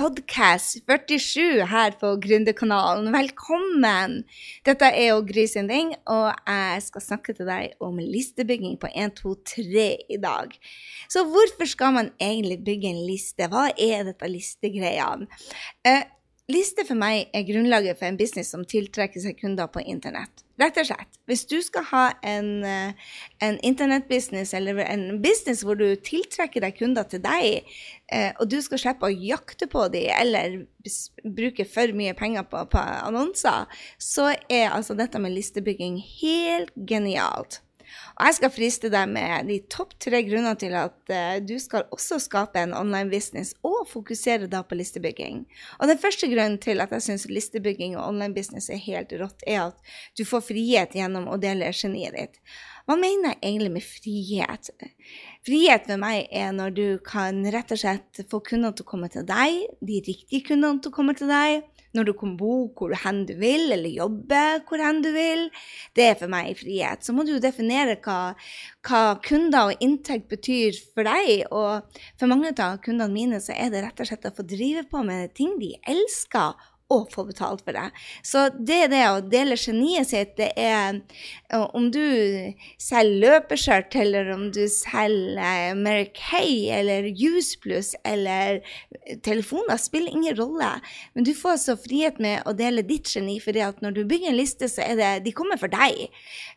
Podcast 47 her på Gründerkanalen. Velkommen! Dette er jo Gry Sinding, og jeg skal snakke til deg om listebygging på 1, 2, 3 i dag. Så hvorfor skal man egentlig bygge en liste? Hva er dette listegreiene? Eh, Liste for meg er grunnlaget for en business som tiltrekker seg kunder på internett. Rett og slett. Hvis du skal ha en, eh, en internettbusiness eller en business hvor du tiltrekker deg kunder til deg, eh, og du skal slippe å jakte på dem eller bruke for mye penger på, på annonser, så er altså dette med listebygging helt genialt. Og jeg skal friste deg med de topp tre grunner til at uh, du skal også skape en online business, og fokusere da på listebygging. Og den første grunnen til at jeg syns listebygging og online business er helt rått, er at du får frihet gjennom å dele geniet ditt. Hva mener jeg egentlig med frihet? Frihet for meg er når du kan rett og slett få kundene til å komme til deg, de riktige kundene til å komme til deg, når du kan bo hvor hen du vil, eller jobbe hvor hen du vil. Det er for meg frihet. Så må du definere hva, hva kunder og inntekt betyr for deg. Og for mange av kundene mine så er det rett og slett å få drive på med ting de elsker og få betalt for det. Så det er det å dele geniet sitt, det er om du selger løpeskjørt, eller om du selger Mary Kay eller Juice Plus eller telefoner, spiller ingen rolle. Men du får så frihet med å dele ditt geni, for når du bygger en liste, så er det De kommer for deg.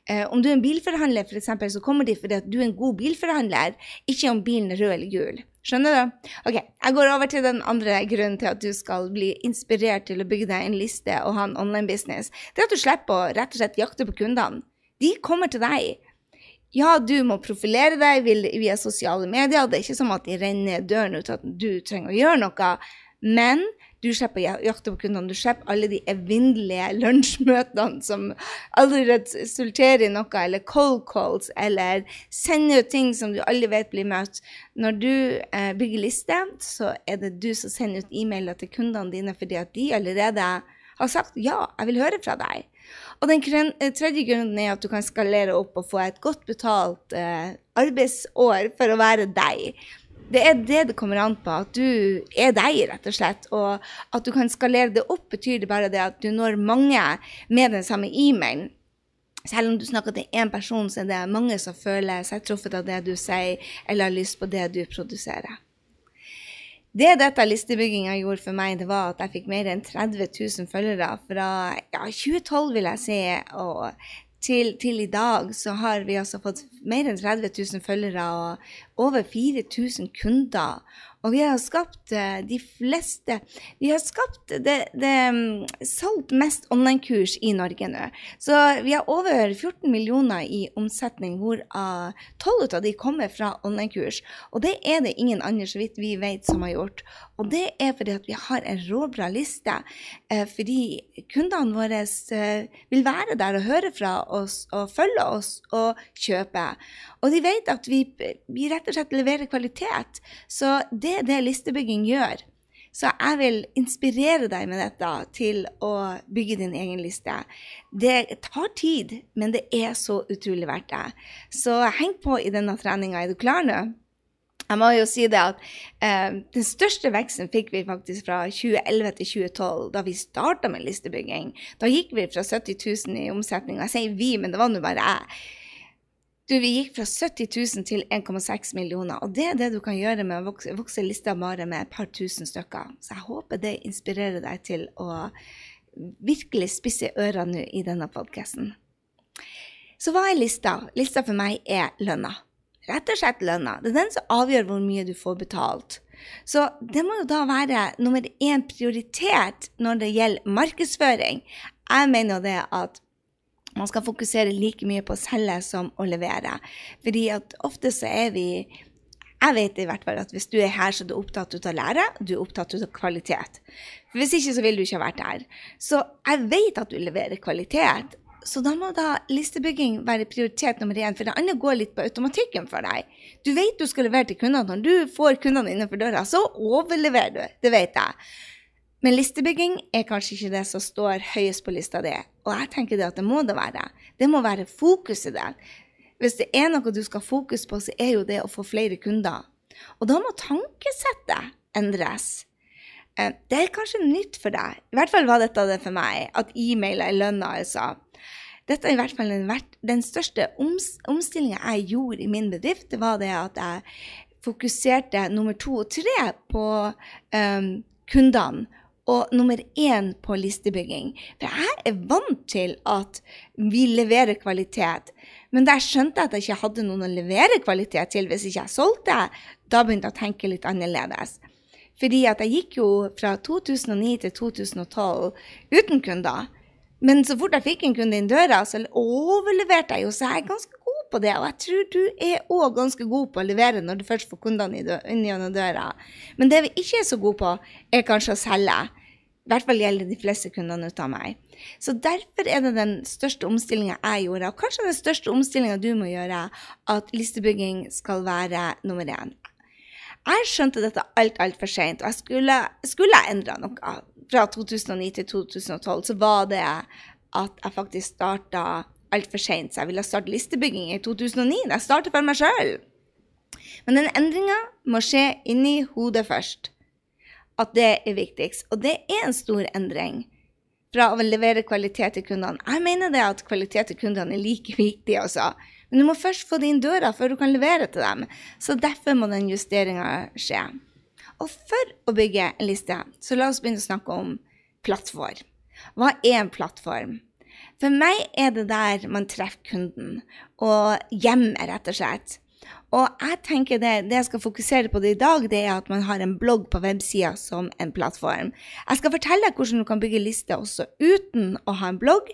Eh, om du er en bilforhandler, f.eks., så kommer de fordi at du er en god bilforhandler, ikke om bilen er rød eller gul. Skjønner du? Ok, Jeg går over til den andre grunnen til at du skal bli inspirert til å bygge deg en liste og ha en online business. Det er at du slipper å rett og slett jakte på kundene. De kommer til deg. Ja, du må profilere deg via sosiale medier. Det er ikke som at de renner døren ut at du trenger å gjøre noe. Men du slipper å jakte på kundene. Du slipper alle de evinnelige lunsjmøtene som aldri resulterer i noe, eller cold calls, eller sender ut ting som du aldri vet blir møtt. Når du eh, bygger liste, så er det du som sender ut e-mailer til kundene dine fordi at de allerede har sagt ja, jeg vil høre fra deg. Og den eh, tredje grunnen er at du kan skalere opp og få et godt betalt eh, arbeidsår for å være deg det er det det kommer an på. At du er deg, rett og slett. Og at du kan skalere det opp, betyr det bare det at du når mange med den samme e-mailen. Selv om du snakker til én person, så er det mange som føler seg truffet av det du sier, eller har lyst på det du produserer. Det dette listebygginga gjorde for meg, det var at jeg fikk mer enn 30 000 følgere fra ja, 2012, vil jeg si, og til, til, i dag så har vi altså fått mer enn 30 000 følgere og over 4000 kunder. Og vi har skapt eh, de fleste Vi har skapt det, det mm, solgt mest online-kurs i Norge nå. Så vi har over 14 millioner i omsetning, hvorav 12 av de kommer fra online-kurs. Og det er det ingen andre, så vidt vi vet, som har gjort. Og det er fordi at vi har en råbra liste. Eh, fordi kundene våre eh, vil være der og høre fra oss og følge oss og kjøpe. Og de vet at vi, vi rett og slett leverer kvalitet. Så det er det listebygging gjør. Så jeg vil inspirere deg med dette til å bygge din egen liste. Det tar tid, men det er så utrolig verdt det. Så heng på i denne treninga. Er du klar nå? Jeg må jo si det at eh, Den største veksten fikk vi faktisk fra 2011 til 2012, da vi starta med listebygging. Da gikk vi fra 70 000 i omsetning. Jeg sier vi, men det var nå bare jeg. Du, vi gikk fra 70 000 til 1,6 millioner, og det er det du kan gjøre med å vokse, vokse lista bare med et par tusen stykker. Så jeg håper det inspirerer deg til å virkelig spisse ørene nå i denne podkasten. Så hva er lista? Lista for meg er lønna. Rett og slett lønna. Det er den som avgjør hvor mye du får betalt. Så det må jo da være nummer én prioritet når det gjelder markedsføring. Jeg mener jo det at man skal fokusere like mye på å selge som å levere. Fordi at ofte så er vi Jeg vet i hvert fall at hvis du er her, så er du opptatt av å lære, du er opptatt av kvalitet. For Hvis ikke så ville du ikke ha vært her. Så jeg vet at du leverer kvalitet. så da må da listebygging være prioritet nummer én, for det andre går litt på automatikken for deg. Du vet du skal levere til kundene. Når du får kundene innenfor døra, så overleverer du. Det vet jeg. Men listebygging er kanskje ikke det som står høyest på lista di. Og jeg tenker det at det må det være. Det må være fokuset der. Hvis det er noe du skal fokus på, så er jo det å få flere kunder. Og da må tankesettet endres. Eh, det er kanskje nytt for deg. I hvert fall var dette det for meg, at e-mail er lønna, altså. Dette er i hvert fall den, den største oms, omstillinga jeg gjorde i min bedrift. Det var det at jeg fokuserte nummer to og tre på um, kundene. Og nummer én på listebygging. For jeg er vant til at vi leverer kvalitet. Men da jeg skjønte at jeg ikke hadde noen å levere kvalitet til hvis ikke jeg solgte, da begynte jeg å tenke litt annerledes. Fordi at jeg gikk jo fra 2009 til 2012 uten kunder. Men så fort jeg fikk en kunde inn døra, så overleverte jeg jo, så jeg er ganske god på det. Og jeg tror du er òg ganske god på å levere når du først får kundene inn gjennom døra. Men det vi ikke er så gode på, er kanskje å selge. I hvert fall gjelder de fleste kundene ut av meg. Så derfor er det den største omstillinga jeg gjorde, og kanskje den største omstillinga du må gjøre, at listebygging skal være nummer én. Jeg skjønte dette alt, altfor seint, og jeg skulle, skulle endre noe fra 2009 til 2012, så var det at jeg faktisk starta altfor seint. Så jeg ville starte listebygging i 2009. Jeg startet for meg sjøl. Men den endringa må skje inni hodet først. At det er viktigst. Og det er en stor endring fra å levere kvalitet til kundene. Jeg mener det at kvalitet til kundene er like viktig også. Men du må først få det inn døra før du kan levere til dem. Så derfor må den justeringa skje. Og for å bygge en liste, så la oss begynne å snakke om plattform. Hva er en plattform? For meg er det der man treffer kunden, og hjemmet, rett og slett. Og jeg tenker det, det jeg skal fokusere på det i dag, det er at man har en blogg på websida som en plattform. Jeg skal fortelle deg hvordan du kan bygge liste også uten å ha en blogg,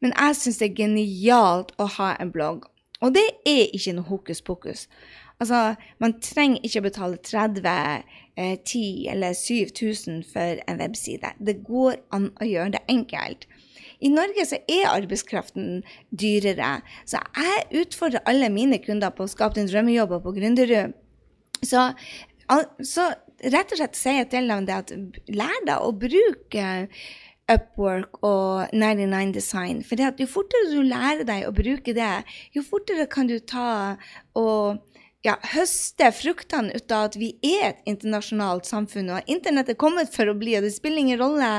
men jeg syns det er genialt å ha en blogg. Og det er ikke noe hokus pokus. Altså, man trenger ikke betale 30 eh, 10 eller 7000 for en webside. Det går an å gjøre det enkelt. I Norge så er arbeidskraften dyrere, så jeg utfordrer alle mine kunder på å skape en drømmejobb på Gründerud. Så, så, rett og slett sier jeg til dem det at lær deg å bruke Upwork og 99 Design. For jo fortere du lærer deg å bruke det, jo fortere kan du ta og ja, høste fruktene ut av at vi er et internasjonalt samfunn. Og internettet er kommet for å bli, og det spiller ingen rolle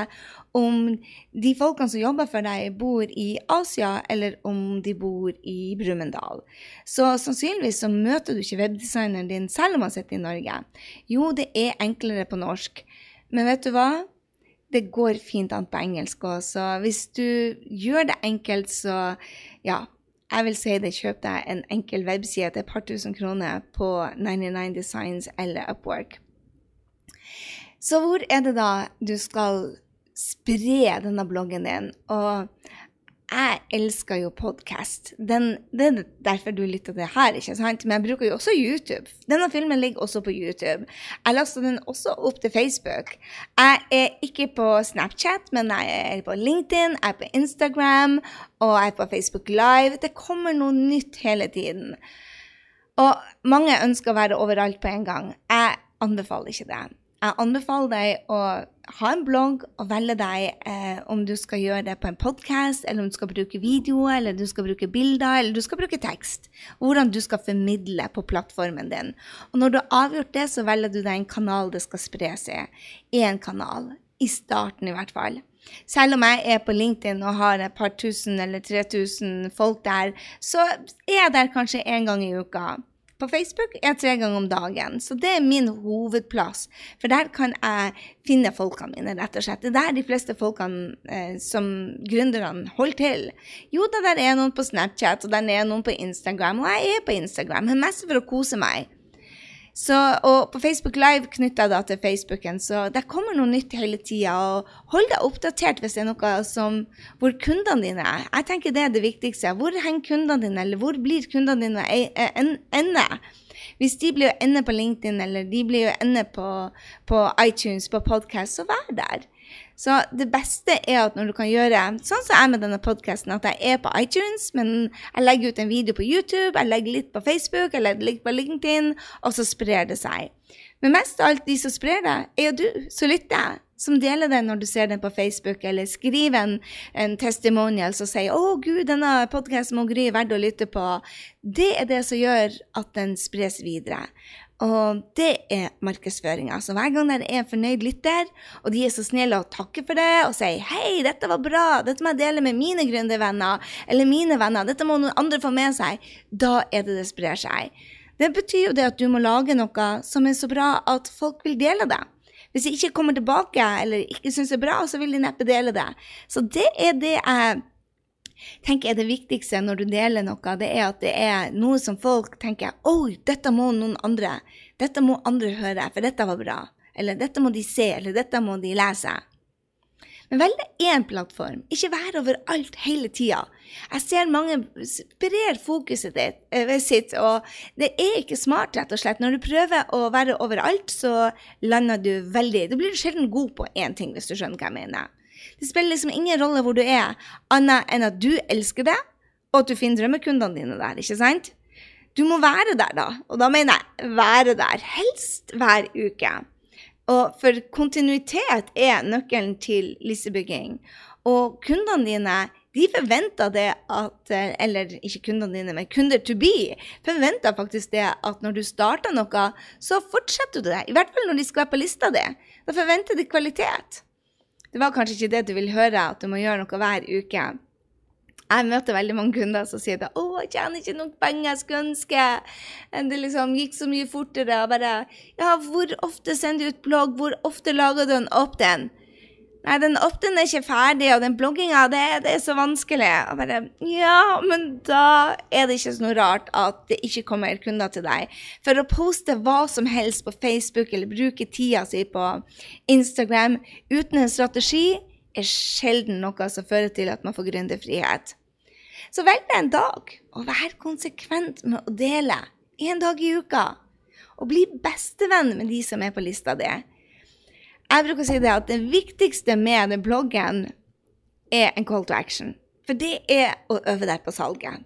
om de folkene som jobber for deg, bor i Asia, eller om de bor i Brumunddal. Så sannsynligvis så møter du ikke webdesigneren din selv om han sitter i Norge. Jo, det er enklere på norsk. Men vet du hva? Det går fint an på engelsk òg, så hvis du gjør det enkelt, så ja, jeg vil si det, kjøp deg en enkel webside til et par tusen kroner på 99 Designs eller Upwork. Så hvor er det da du skal spre denne bloggen din? Og jeg elsker jo podkast. Det er derfor du lytter til det her. ikke sant? Men jeg bruker jo også YouTube. Denne filmen ligger også på YouTube. Jeg laster den også opp til Facebook. Jeg er ikke på Snapchat, men jeg er på LinkedIn, jeg er på Instagram og jeg er på Facebook Live. Det kommer noe nytt hele tiden. Og mange ønsker å være overalt på en gang. Jeg anbefaler ikke det. Jeg anbefaler deg å ha en blogg og velge deg eh, om du skal gjøre det på en podkast, eller om du skal bruke video, eller du skal bruke bilder, eller du skal bruke tekst. Hvordan du skal formidle på plattformen din. Og når du har avgjort det, så velger du deg en kanal det skal spres i. Én kanal. I starten, i hvert fall. Selv om jeg er på LinkedIn og har et par tusen eller 3000 folk der, så er jeg der kanskje én gang i uka. På Facebook er tre ganger om dagen, så det er min hovedplass. For der kan jeg finne folkene mine, rett og slett. Det er der de fleste folkene eh, som gründerne holder til. Jo da, der er noen på Snapchat, og der er noen på Instagram, og jeg er på Instagram, men mest for å kose meg. Så, og på Facebook Live knytter jeg da til Facebooken, så det kommer noe nytt hele tida. Hold deg oppdatert hvis det er noe som, hvor kundene dine er. Jeg tenker det er det viktigste. Hvor henger kundene dine, eller hvor blir kundene dine ende? Hvis de blir å ende på LinkedIn, eller de blir å ende på, på iTunes, på podkast, så vær der. Så det beste er at når du kan gjøre sånn som jeg med denne podkasten, at jeg er på iTunes, men jeg legger ut en video på YouTube, jeg legger litt på Facebook, jeg legger litt på LinkedIn, og så sprer det seg. Men mest av alt de som sprer det, er jo du som lytter som deler den når du ser den på Facebook, eller skriver en, en testimonial som sier 'Å, gud, denne podkasten må Gry er verdt å lytte på', det er det som gjør at den spres videre. Og det er markedsføringa. Så hver gang det er en fornøyd lytter, og de er så snille og takker for det og sier 'Hei, dette var bra. Dette må jeg dele med mine gründervenner', eller 'mine venner', 'Dette må noen andre få med seg', da er det det sprer seg. Det betyr jo det at du må lage noe som er så bra at folk vil dele det. Hvis de ikke kommer tilbake eller ikke syns det er bra, så vil de neppe dele det. Så det er det jeg tenker er det viktigste når du deler noe. Det er at det er noe som folk tenker Oi, dette må noen andre. Dette må andre høre, for dette var bra. Eller dette må de se, eller dette må de lese. Men velg én plattform. Ikke vær overalt hele tida. Jeg ser mange sprer fokuset ditt, øh, sitt, og det er ikke smart, rett og slett. Når du prøver å være overalt, så lander du veldig Da blir du sjelden god på én ting, hvis du skjønner hva jeg mener. Det spiller liksom ingen rolle hvor du er, annet enn at du elsker det, og at du finner drømmekundene dine der, ikke sant? Du må være der, da. Og da mener jeg være der. Helst hver uke. Og for kontinuitet er nøkkelen til listebygging. Og kundene dine de forventer det at Eller ikke kundene dine, men kunder to be forventer faktisk det at når du starter noe, så fortsetter du det. I hvert fall når de skal være på lista di. Da forventer de kvalitet. Det var kanskje ikke det du vil høre, at du må gjøre noe hver uke. Jeg møter veldig mange kunder som sier at 'Å, jeg tjener ikke nok penger jeg skulle ønske'. Det liksom gikk så mye fortere. Og bare 'Ja, hvor ofte sender du ut blogg? Hvor ofte lager du en opt-in?' Nei, den opt-in er ikke ferdig, og den blogginga, det, det, er så vanskelig. Og bare Ja, men da er det ikke så noe rart at det ikke kommer kunder til deg. For å poste hva som helst på Facebook eller bruke tida si på Instagram uten en strategi er sjelden noe som fører til at man får gründerfrihet. Så velg deg en dag, og vær konsekvent med å dele en dag i uka. Og bli bestevenn med de som er på lista di. Jeg bruker å si det at det viktigste med den bloggen er en call to action. For det er å øve deg på salget.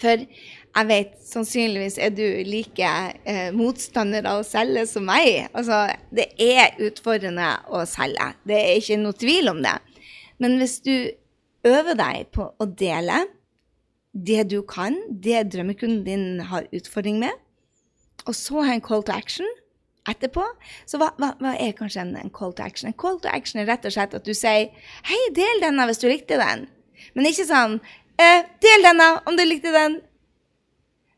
For jeg vet sannsynligvis er du like eh, motstander av å selge som meg. Altså, det er utfordrende å selge. Det er ikke noe tvil om det. Men hvis du øver deg på å dele det du kan, det drømmekunden din har utfordring med, og så ha en call to action etterpå. Så hva, hva, hva er kanskje en, en, call to action? En call to action er rett og slett at du sier 'Hei, del denne hvis du likte den'. Men ikke sånn eh, 'Del denne om du likte den'.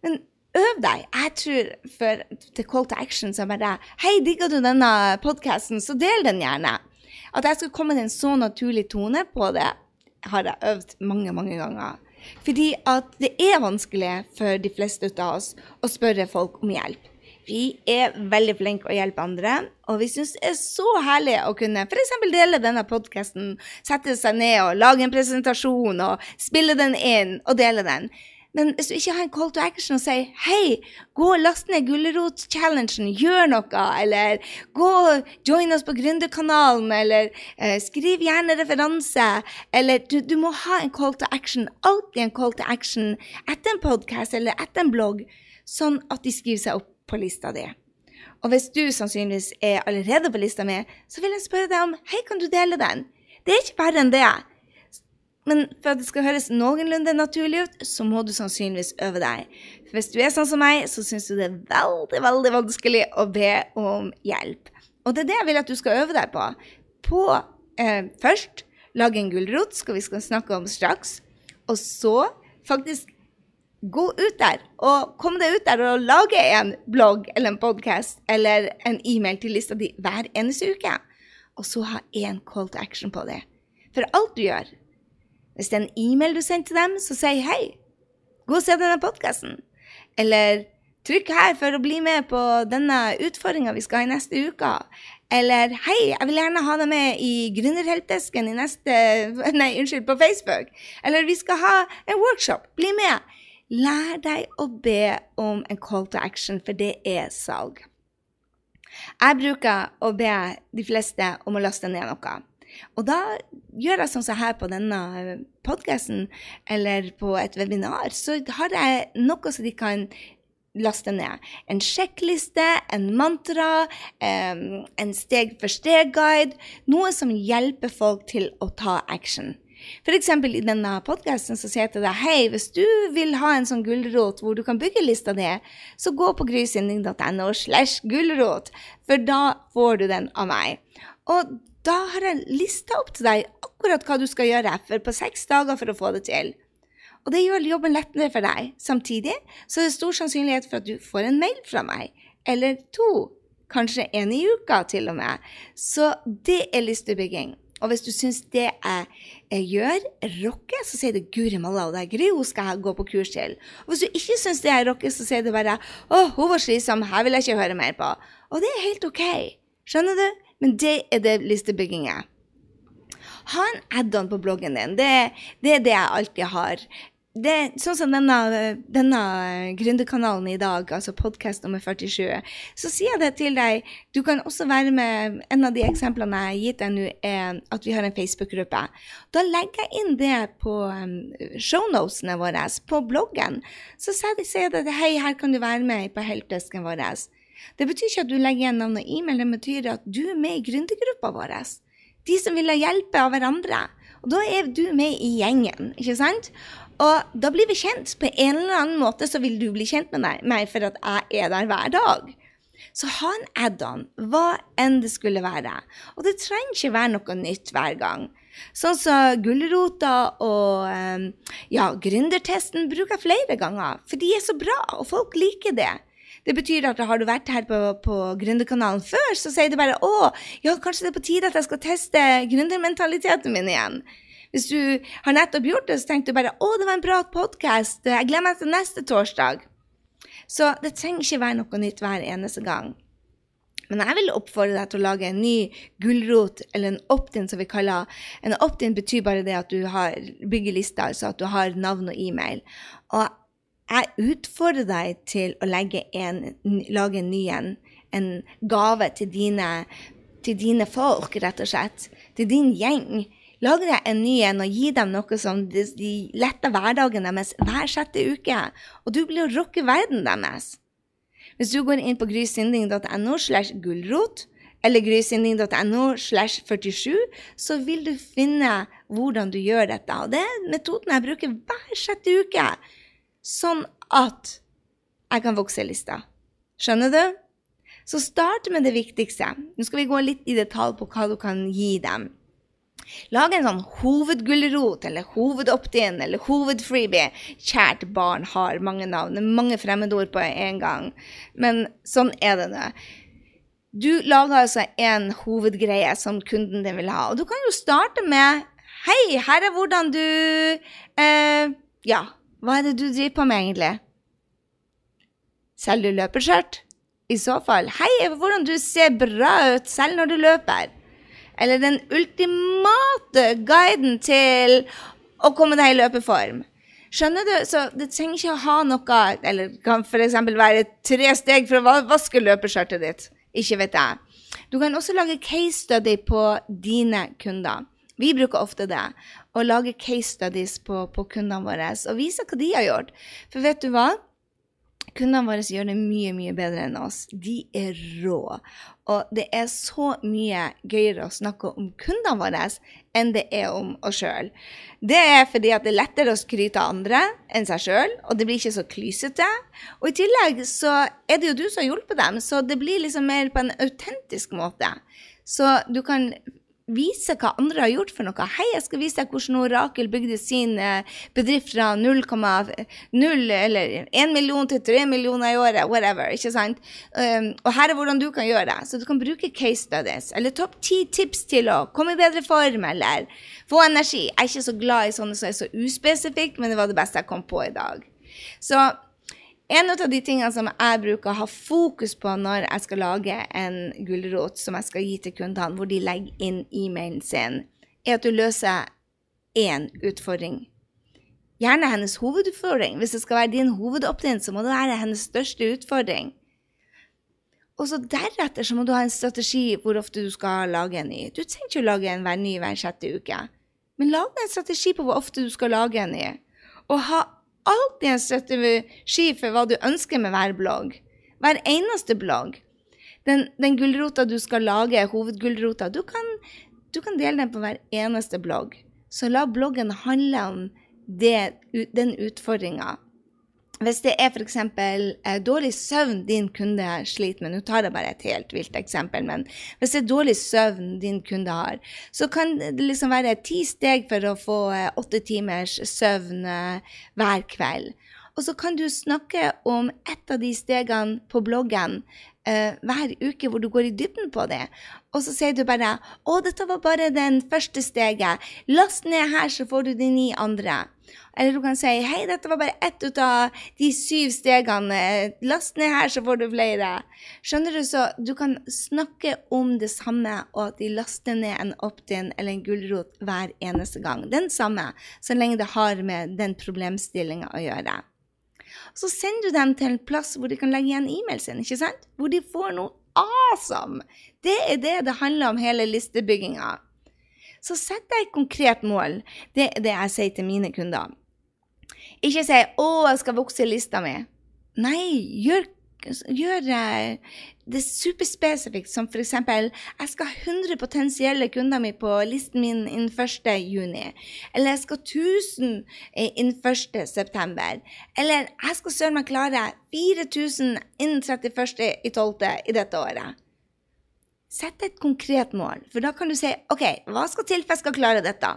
Men øv deg. Jeg tror for til call to action så bare 'Hei, digga du denne podkasten, så del den gjerne'. At jeg skal komme til en så naturlig tone på det, har jeg øvd mange, mange ganger. Fordi at det er vanskelig for de fleste av oss å spørre folk om hjelp. Vi er veldig flinke å hjelpe andre, og vi syns det er så herlig å kunne f.eks. dele denne podkasten, sette seg ned og lage en presentasjon og spille den inn og dele den. Men hvis du ikke har en call to action og sier hei, gå og last ned Gulrot-challengen, gjør noe, eller gå og join oss på Gründerkanalen, eller eh, skriv gjerne referanse, eller du, du, må ha en call to action, alltid en call to action etter en podkast eller etter en blogg, sånn at de skriver seg opp på lista di. Og hvis du sannsynligvis er allerede på lista mi, så vil jeg spørre deg om hei, kan du dele den? Det er ikke verre enn det. Men for at det skal høres noenlunde naturlig ut, så må du sannsynligvis øve deg. For hvis du er sånn som meg, så syns du det er veldig, veldig vanskelig å be om hjelp. Og det er det jeg vil at du skal øve deg på. På eh, først lage en gulrot, skal vi skal snakke om straks. Og så faktisk gå ut der og kom deg ut der og lage en blogg eller en podkast eller en e-mail til lista di hver eneste uke. Og så ha én call to action på det. For alt du gjør, hvis det er en e-mail du sender til dem, så si hei. Gå og se denne podkasten. Eller trykk her for å bli med på denne utfordringa vi skal ha i neste uke. Eller hei, jeg vil gjerne ha deg med i Gründerhelpdesken i neste Nei, unnskyld, på Facebook. Eller vi skal ha en workshop. Bli med. Lær deg å be om en call to action, for det er salg. Jeg bruker å be de fleste om å laste ned noe. Og da gjør jeg sånn som her på denne podkasten eller på et webinar, så har jeg noe som de kan laste ned. En sjekkliste, en mantra, en steg-for-steg-guide. Noe som hjelper folk til å ta action. F.eks. i denne podkasten så sier jeg til deg hei, hvis du vil ha en sånn gulrot hvor du kan bygge lista di, så gå på grysynding.no slash gulrot, for da får du den av meg. Og da har jeg lista opp til deg akkurat hva du skal gjøre for på seks dager for å få det til. Og det gjør jobben lettere for deg. Samtidig så er det stor sannsynlighet for at du får en mail fra meg, eller to. Kanskje en i uka, til og med. Så det er listebygging. Og hvis du syns det jeg, jeg gjør, rocker, så sier du 'Guri malla, og det er Gry hun skal gå på kurs til'. Og hvis du ikke syns det er rocker, så sier du bare 'Å, hun var slitsom, her vil jeg ikke høre mer på'. Og det er helt OK. Skjønner du? Men det er det listebygging er. Ha en add-on på bloggen din. Det, det, er det jeg alltid har det, sånn som denne, denne gründerkanalen i dag, altså podkast nummer 47, så sier jeg det til deg. Du kan også være med En av de eksemplene jeg har gitt deg nå, er at vi har en Facebook-gruppe. Da legger jeg inn det på um, shownotene våre på bloggen. Så sier jeg at hei, her kan du være med på helpdesken vår. Det betyr ikke at du legger igjen navn og e-mail, det betyr at du er med i gründergruppa vår. De som vil ha hjelp av hverandre. Og da er du med i gjengen, ikke sant? Og da blir vi kjent. På en eller annen måte så vil du bli kjent med meg for at jeg er der hver dag. Så ha en add-on, hva enn det skulle være. Og det trenger ikke være noe nytt hver gang. Sånn som gulrota og ehm, ja, gründertesten bruker jeg flere ganger, for de er så bra, og folk liker det. Det betyr at har du vært her på, på Gründerkanalen før, så sier du bare å, ja, kanskje det er på tide at jeg skal teste gründermentaliteten min igjen. Hvis du har nettopp gjort det, så tenker du bare 'Å, det var en bra podkast. Jeg gleder meg neste torsdag'. Så det trenger ikke være noe nytt hver eneste gang. Men jeg vil oppfordre deg til å lage en ny gulrot, eller en opt-in, som vi kaller En opt-in betyr bare det at du har bygger altså at du har navn og e-mail. Og jeg utfordrer deg til å en, lage en ny en, en gave til dine, til dine folk, rett og slett. Til din gjeng. Lag deg en ny en og gi dem noe som de, de letter hverdagen deres hver sjette uke. Og du blir å rocke verden deres. Hvis du går inn på grysynding.no slash gulrot, eller grysynding.no slash 47, så vil du finne hvordan du gjør dette. Og det er metoden jeg bruker hver sjette uke, sånn at jeg kan vokse lista. Skjønner du? Så start med det viktigste. Nå skal vi gå litt i detalj på hva du kan gi dem. Lag en sånn hovedgulrot eller hovedopt-in eller hovedfreebie. Kjært barn har mange navn, mange fremmedord på en gang. Men sånn er det nå. Du lager altså en hovedgreie som kunden din vil ha. Og du kan jo starte med Hei, her er hvordan du eh, Ja, hva er det du driver på med, egentlig? Selger du løpeskjørt? I så fall, hei, hvordan du ser bra ut selv når du løper eller den ultimate guiden til å komme deg i løpeform. Skjønner du? Så det trenger ikke å ha noe Eller det kan f.eks. være tre steg for å vaske løpeskjørtet ditt. Ikke vet jeg. Du kan også lage case study på dine kunder. Vi bruker ofte det. Å lage case studies på, på kundene våre og vise hva de har gjort. For vet du hva? Kundene våre gjør det mye, mye bedre enn oss. De er rå. Og det er så mye gøyere å snakke om kundene våre enn det er om oss sjøl. Det er fordi at det er lettere å skryte av andre enn seg sjøl, og det blir ikke så klysete. Og i tillegg så er det jo du som har hjulpet dem, så det blir liksom mer på en autentisk måte. Så du kan vise hva andre har gjort for noe. Hei, jeg skal vise deg hvordan Orakel bygde sin eh, bedrift fra 0,0 eller 1 million til 3 millioner i året, whatever. ikke sant? Um, og her er hvordan du kan gjøre det. Så du kan bruke case studies, eller topp ti tips til å komme i bedre form, eller få energi. Jeg er ikke så glad i sånne som er så uspesifikke, men det var det beste jeg kom på i dag. Så en av de tingene som jeg bruker å ha fokus på når jeg skal lage en gulrot som jeg skal gi til kundene, hvor de legger inn e-mailen sin, er at du løser én utfordring. Gjerne hennes hovedutfordring. Hvis det skal være din hovedopt-in, så må det være hennes største utfordring. Og så deretter så må du ha en strategi hvor ofte du skal lage en ny. Du trenger ikke å lage en hver ny hver sjette uke, men lag en strategi på hvor ofte du skal lage en ny. Og ha alltid en strategi for hva du ønsker med hver blogg. Hver eneste blogg. Den, den gulrota du skal lage, hovedgulrota, du kan, du kan dele den på hver eneste blogg. Så la bloggen handle om det, den utfordringa hvis det er f.eks. Eh, dårlig søvn din kunde sliter med, nå tar jeg bare et helt vilt eksempel, men hvis det er dårlig søvn din kunde har, så kan det liksom være ti steg for å få eh, åtte timers søvn eh, hver kveld. Og så kan du snakke om ett av de stegene på bloggen eh, hver uke hvor du går i dybden på det. Og så sier du bare 'Å, dette var bare den første steget. Last ned her, så får du de ni andre'. Eller du kan si 'Hei, dette var bare ett ut av de syv stegene. Last ned her, så får du flere'. Skjønner du? Så du kan snakke om det samme, og at de laster ned en opt-in eller en gulrot hver eneste gang. Den samme, så lenge det har med den problemstillinga å gjøre. Så sender du dem til en plass hvor de kan legge igjen e-mailen sin, ikke sant? Hvor de får noe awesome. Det er det det handler om, hele listebygginga. Så sett deg et konkret mål. Det er det jeg sier til mine kunder. Ikke si 'Å, jeg skal vokse lista mi'. Nei, gjør gjør det superspesifikt, som f.eks.: Jeg skal ha 100 potensielle kunder mi på listen min innen 1.6. Eller jeg skal 1000 innen 1.9. Eller jeg skal søren meg klare 4000 innen 31.12. i dette året. Sett et konkret mål, for da kan du si OK, hva skal til for jeg skal klare dette?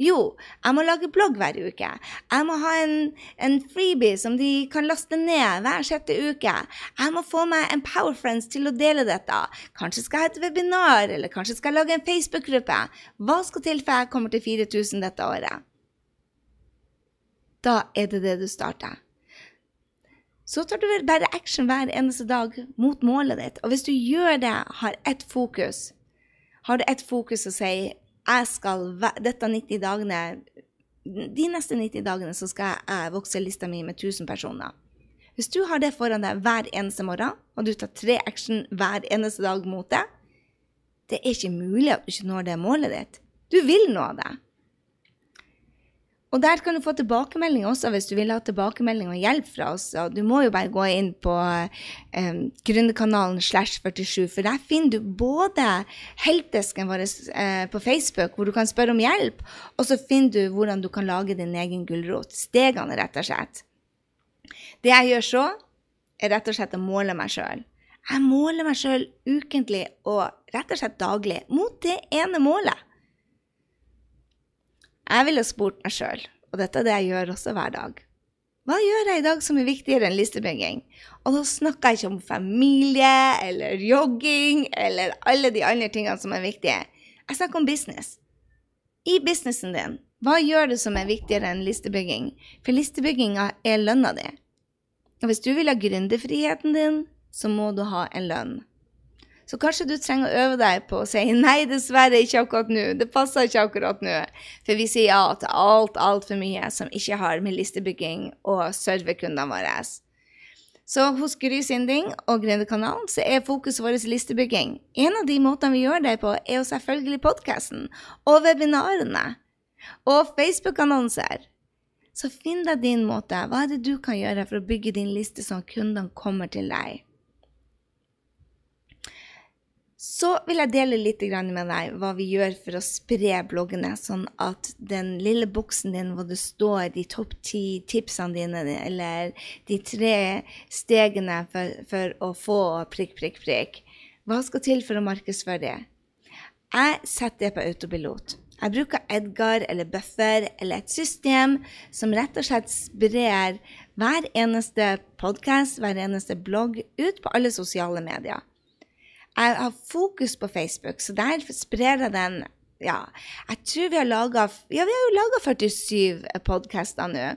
Jo, jeg må lage blogg hver uke. Jeg må ha en, en freebie som de kan laste ned hver sjette uke. Jeg må få meg en Powerfriends til å dele dette. Kanskje skal jeg ha et webinar, eller kanskje skal jeg lage en Facebook-gruppe. Hva skal til for jeg kommer til 4000 dette året? Da er det det du starter. Så tar du bare action hver eneste dag mot målet ditt. Og hvis du gjør det, har ett fokus, har du ett fokus og sier jeg skal dette 90 dagene De neste 90 dagene så skal jeg vokse lista mi med 1000 personer. Hvis du har det foran deg hver eneste morgen, og du tar tre action hver eneste dag mot det, det er ikke mulig at du ikke når det målet ditt. Du vil nå det. Og der kan du få tilbakemelding også hvis du vil ha tilbakemelding og hjelp fra oss. Og du må jo bare gå inn på um, gründerkanalen slash 47, for der finner du både heltdesken vår uh, på Facebook, hvor du kan spørre om hjelp, og så finner du hvordan du kan lage din egen gulrot. Stegene, rett og slett. Det jeg gjør så, er rett og slett å måle meg sjøl. Jeg måler meg sjøl ukentlig og rett og slett daglig mot det ene målet. Jeg ville spurt meg sjøl, og dette er det jeg gjør også hver dag. Hva gjør jeg i dag som er viktigere enn listebygging? Og da snakker jeg ikke om familie eller jogging eller alle de andre tingene som er viktige. Jeg snakker om business. I businessen din, hva gjør du som er viktigere enn listebygging? For listebygginga er lønna di. Og hvis du vil ha gründerfriheten din, så må du ha en lønn. Så kanskje du trenger å øve deg på å si nei, dessverre ikke akkurat nå. Det passer ikke akkurat nå. For vi sier ja til alt, altfor mye som ikke har med listebygging og serverkundene våre. Så hos Gry Sinding og Gründerkanalen så er fokuset vårt listebygging. En av de måtene vi gjør det på, er jo selvfølgelig podkasten og webinarene og Facebook-annonser. Så finn deg din måte. Hva er det du kan gjøre for å bygge din liste sånn at kundene kommer til deg? Så vil jeg dele litt med deg hva vi gjør for å spre bloggene, sånn at den lille boksen din hvor det står de topp ti tipsene dine, eller de tre stegene for, for, å få prikk, prikk, prikk Hva skal til for å markedsføre det? Jeg setter det på autopilot. Jeg bruker Edgar eller Buffer eller et system som rett og slett sprer hver eneste podkast, hver eneste blogg ut på alle sosiale medier. Jeg har fokus på Facebook, så der sprer jeg den ja, jeg tror vi har laga Ja, vi har jo laga 47 podkaster nå.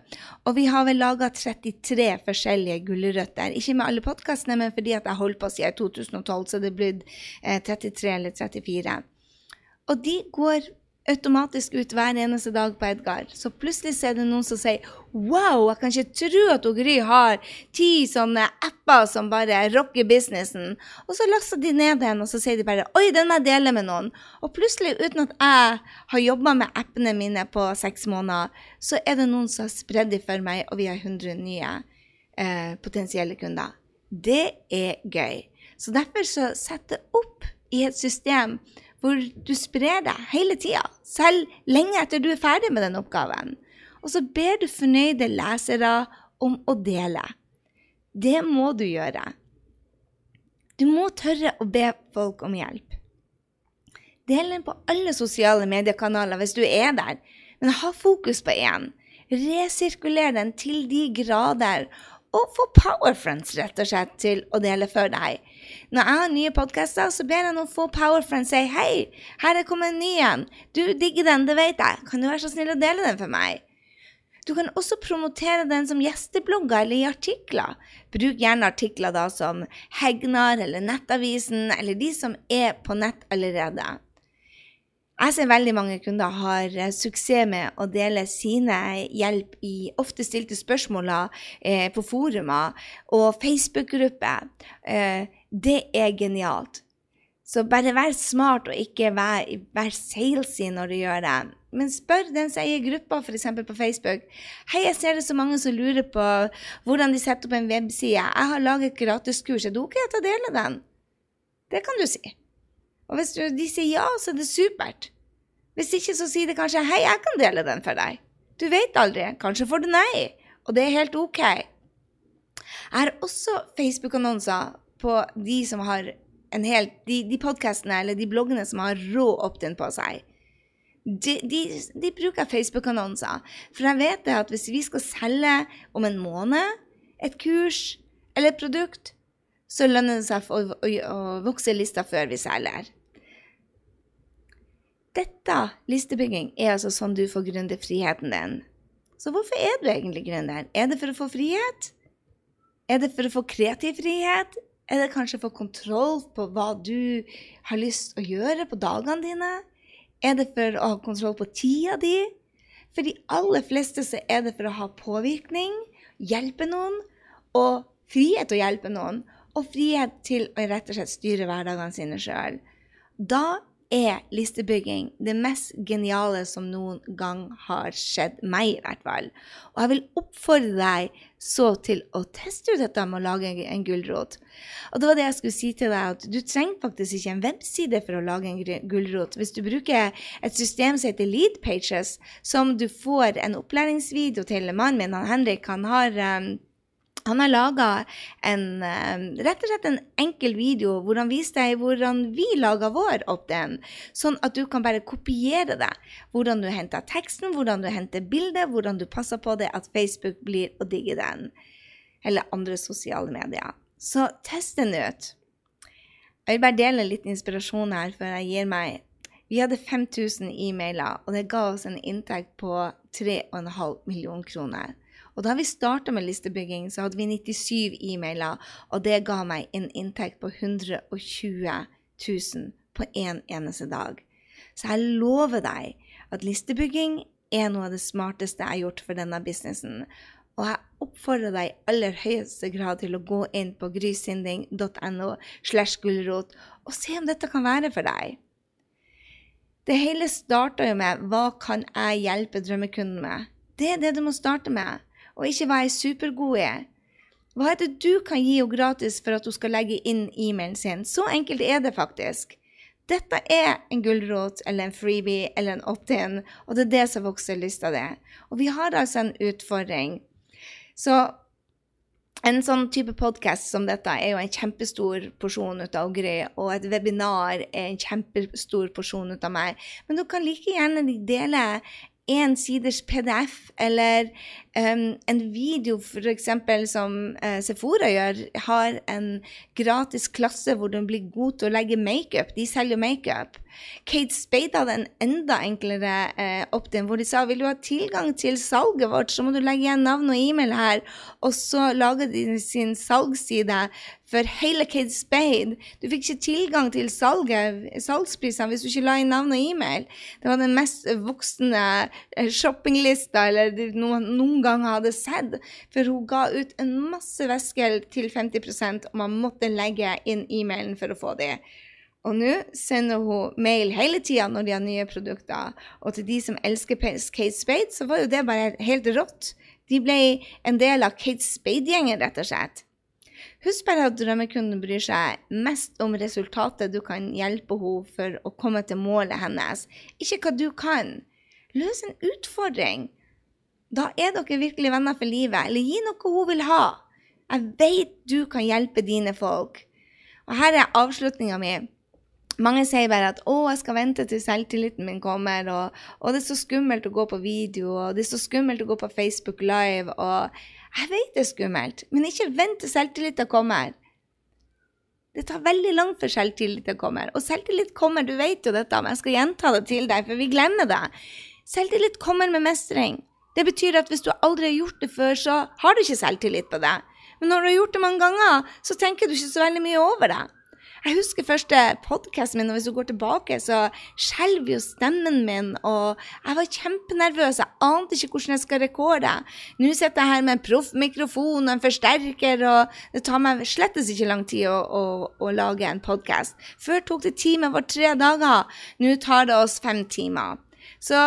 Og vi har vel laga 33 forskjellige gulrøtter. Ikke med alle podkastene, men fordi at jeg holdt på siden 2012, så det er blitt eh, 33 eller 34. Og de går automatisk ut hver eneste dag på Edgar. Så plutselig er det noen som sier Wow, jeg kan ikke tro at Gry har ti sånne apper som bare rocker businessen. Og så laster de ned den, og så sier de bare Oi, den må jeg dele med noen. Og plutselig, uten at jeg har jobba med appene mine på seks måneder, så er det noen som har spredd dem for meg, og vi har 100 nye eh, potensielle kunder. Det er gøy. Så derfor så setter jeg opp i et system hvor du sprer deg hele tida, selv lenge etter du er ferdig med den oppgaven. Og så ber du fornøyde lesere om å dele. Det må du gjøre. Du må tørre å be folk om hjelp. Del den på alle sosiale mediekanaler hvis du er der, men ha fokus på én. Resirkuler den til de grader, og få powerfriends rett og slett til å dele for deg. Når jeg har nye podkaster, så ber jeg noen få powerfriends si hei, her er kommet en ny en. Du digger den, det vet jeg. Kan du være så snill å dele den for meg? Du kan også promotere den som gjesteblogger eller i artikler. Bruk gjerne artikler da som Hegnar eller Nettavisen, eller de som er på nett allerede. Jeg ser veldig mange kunder har eh, suksess med å dele sine hjelp i ofte stilte spørsmål eh, på forumer og Facebook-grupper. Det er genialt. Så bare vær smart og ikke vær, vær salesy når du gjør det. Men spør den som eier gruppa, f.eks. på Facebook. 'Hei, jeg ser det så mange som lurer på hvordan de setter opp en webside. Jeg har laget et gratiskurs. Er det OK at jeg deler den?' Det kan du si. Og hvis de sier ja, så er det supert. Hvis ikke, så sier de kanskje 'Hei, jeg kan dele den for deg'. Du vet aldri. Kanskje får du nei. Og det er helt OK. Jeg har også Facebook-annonser på de som har en helt de, de podkastene eller de bloggene som har rå opt-in på seg. De, de, de bruker Facebook-annonser. For jeg vet at hvis vi skal selge om en måned et kurs eller et produkt, så lønner det seg å, å, å vokse lista før vi selger. Dette, listebygging, er altså sånn du får gründerfriheten din. Så hvorfor er du egentlig gründer? Er det for å få frihet? Er det for å få kreativ frihet? Er det kanskje for kontroll på hva du har lyst å gjøre på dagene dine? Er det for å ha kontroll på tida di? For de aller fleste så er det for å ha påvirkning, hjelpe noen, og frihet til å hjelpe noen, og frihet til å rett og slett styre hverdagene sine sjøl. Da er listebygging det mest geniale som noen gang har skjedd meg, i hvert fall. Og jeg vil oppfordre deg så til å teste ut dette med å lage en gulrot. Og det var det jeg skulle si til deg, at du trenger faktisk ikke en webside for å lage en gulrot. Hvis du bruker et system som heter Lead Pages, som du får en opplæringsvideo til mannen min, han Henrik, han har um, han har laga en eh, rett og slett en enkel video hvor han viser deg hvordan vi lager vår opt-in, sånn at du kan bare kopiere det. Hvordan du henter teksten, hvordan du henter bildet, hvordan du passer på det at Facebook blir å digge den. Eller andre sosiale medier. Så test den ut. Jeg vil bare dele litt inspirasjon her før jeg gir meg. Vi hadde 5000 e-mailer, og det ga oss en inntekt på 3,5 millioner kroner. Og da vi starta med listebygging, så hadde vi 97 e-mailer, og det ga meg en inntekt på 120 000 på én en eneste dag. Så jeg lover deg at listebygging er noe av det smarteste jeg har gjort for denne businessen. Og jeg oppfordrer deg i aller høyeste grad til å gå inn på grysynding.no slash gulrot og se om dette kan være for deg. Det hele starta jo med hva kan jeg hjelpe drømmekunden med? Det er det du må starte med og ikke hva jeg er supergod i. Hva er det du kan gi henne gratis for at hun skal legge inn e-mailen sin? Så enkelt er det faktisk. Dette er en gulrot eller en freebie eller en opt-in, og det er det som vokser lyst av det. Og vi har altså en utfordring. Så en sånn type podkast som dette er jo en kjempestor porsjon ut av Gry, og et webinar er en kjempestor porsjon ut av meg. Men du kan like gjerne dele én siders PDF eller Um, en video f.eks. som uh, Sephora gjør, har en gratis klasse hvor du blir god til å legge makeup. De selger makeup. Kate Spade hadde en enda enklere uh, opt-in hvor de sa vil du ha tilgang til salget vårt, så må du legge igjen navn og e-mail her. Og så lager de sin salgsside for hele Kate Spade. Du fikk ikke tilgang til salget, salgsprisene hvis du ikke la inn navn og e-mail. Det var den mest voksne eh, shoppinglista eller noen, noen gang hadde sett. For hun ga ut en masse væsker til 50% og man måtte legge inn e-mailen for å få det. Og nå sender hun mail hele tida når de har nye produkter. Og til de som elsker Kate Spade, så var jo det bare helt rått. De ble en del av Kate Spade-gjengen, rett og slett. Husk bare at drømmekunden bryr seg mest om resultatet du kan hjelpe henne for å komme til målet hennes, ikke hva du kan. Løs en utfordring. Da er dere virkelig venner for livet, eller gi noe hun vil ha. Jeg vet du kan hjelpe dine folk. Og her er avslutninga mi. Mange sier bare at 'å, jeg skal vente til selvtilliten min kommer', og, og 'det er så skummelt å gå på video', og 'det er så skummelt å gå på Facebook Live', og jeg vet det er skummelt, men ikke vent til selvtilliten kommer. Det tar veldig langt før selvtilliten kommer. Og selvtillit kommer, du vet jo dette, men jeg skal gjenta det til deg, for vi glemmer det. Selvtillit kommer med mestring. Det betyr at hvis du aldri har gjort det før, så har du ikke selvtillit på det. Men når du har gjort det mange ganger, så tenker du ikke så veldig mye over det. Jeg husker første podkasten min, og hvis du går tilbake, så skjelver jo stemmen min. Og jeg var kjempenervøs. Jeg ante ikke hvordan jeg skal rekorde. Nå sitter jeg her med en proffmikrofon og en forsterker, og det tar meg slett ikke lang tid å, å, å lage en podkast. Før tok det time over tre dager. Nå tar det oss fem timer. Så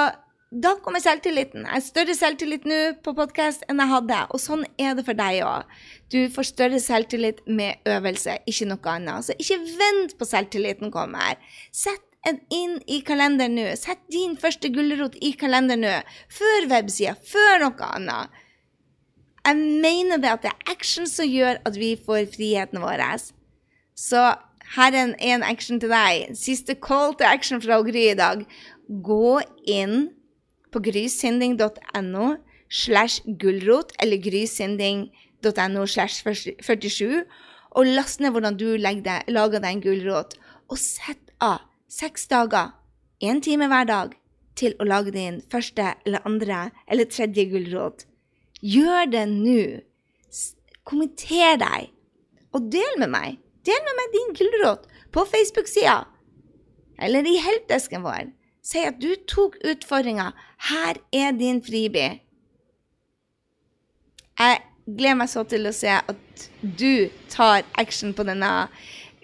da kommer selvtilliten. Jeg har større selvtillit nå på podkast enn jeg hadde. Og sånn er det for deg òg. Du får større selvtillit med øvelse, ikke noe annet. Så ikke vent på selvtilliten kommer. Sett en inn i kalenderen nå. Sett din første gulrot i kalenderen nå. Før websida, før noe annet. Jeg mener det at det er action som gjør at vi får friheten vår. Så her er en, action til deg. Siste call to action fra Gry i dag. Gå inn på grysynding.no slash gulrot eller grysynding.no slash 47 og last ned hvordan du lager deg en gulrot. Og sett av seks dager, én time hver dag, til å lage din første eller andre eller tredje gulrot. Gjør det nå. Kommenter deg, og del med meg. Del med meg din gulrot på Facebook-sida eller i helpdesken vår. Si at du tok utfordringa. Her er din friby. Jeg gleder meg så til å se at du tar action på denne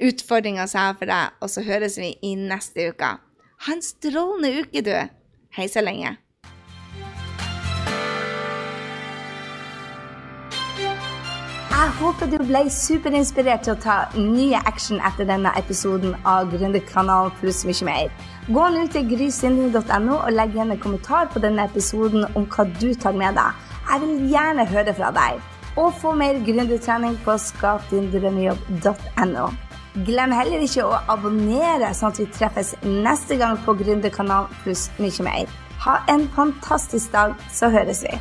utfordringa som jeg har for deg, og så høres vi i neste uke. Ha en strålende uke, du. Hei så lenge. Jeg håper du ble superinspirert til å ta nye action etter denne episoden av Gründerkanalen pluss mye mer. Gå nå til grysynden.no og legg igjen en kommentar på denne episoden om hva du tar med deg. Jeg vil gjerne høre fra deg. Og få mer gründertrening på skapdindrømmejobb.no. Glem heller ikke å abonnere, sånn at vi treffes neste gang på Gründerkanalen pluss mye mer. Ha en fantastisk dag, så høres vi.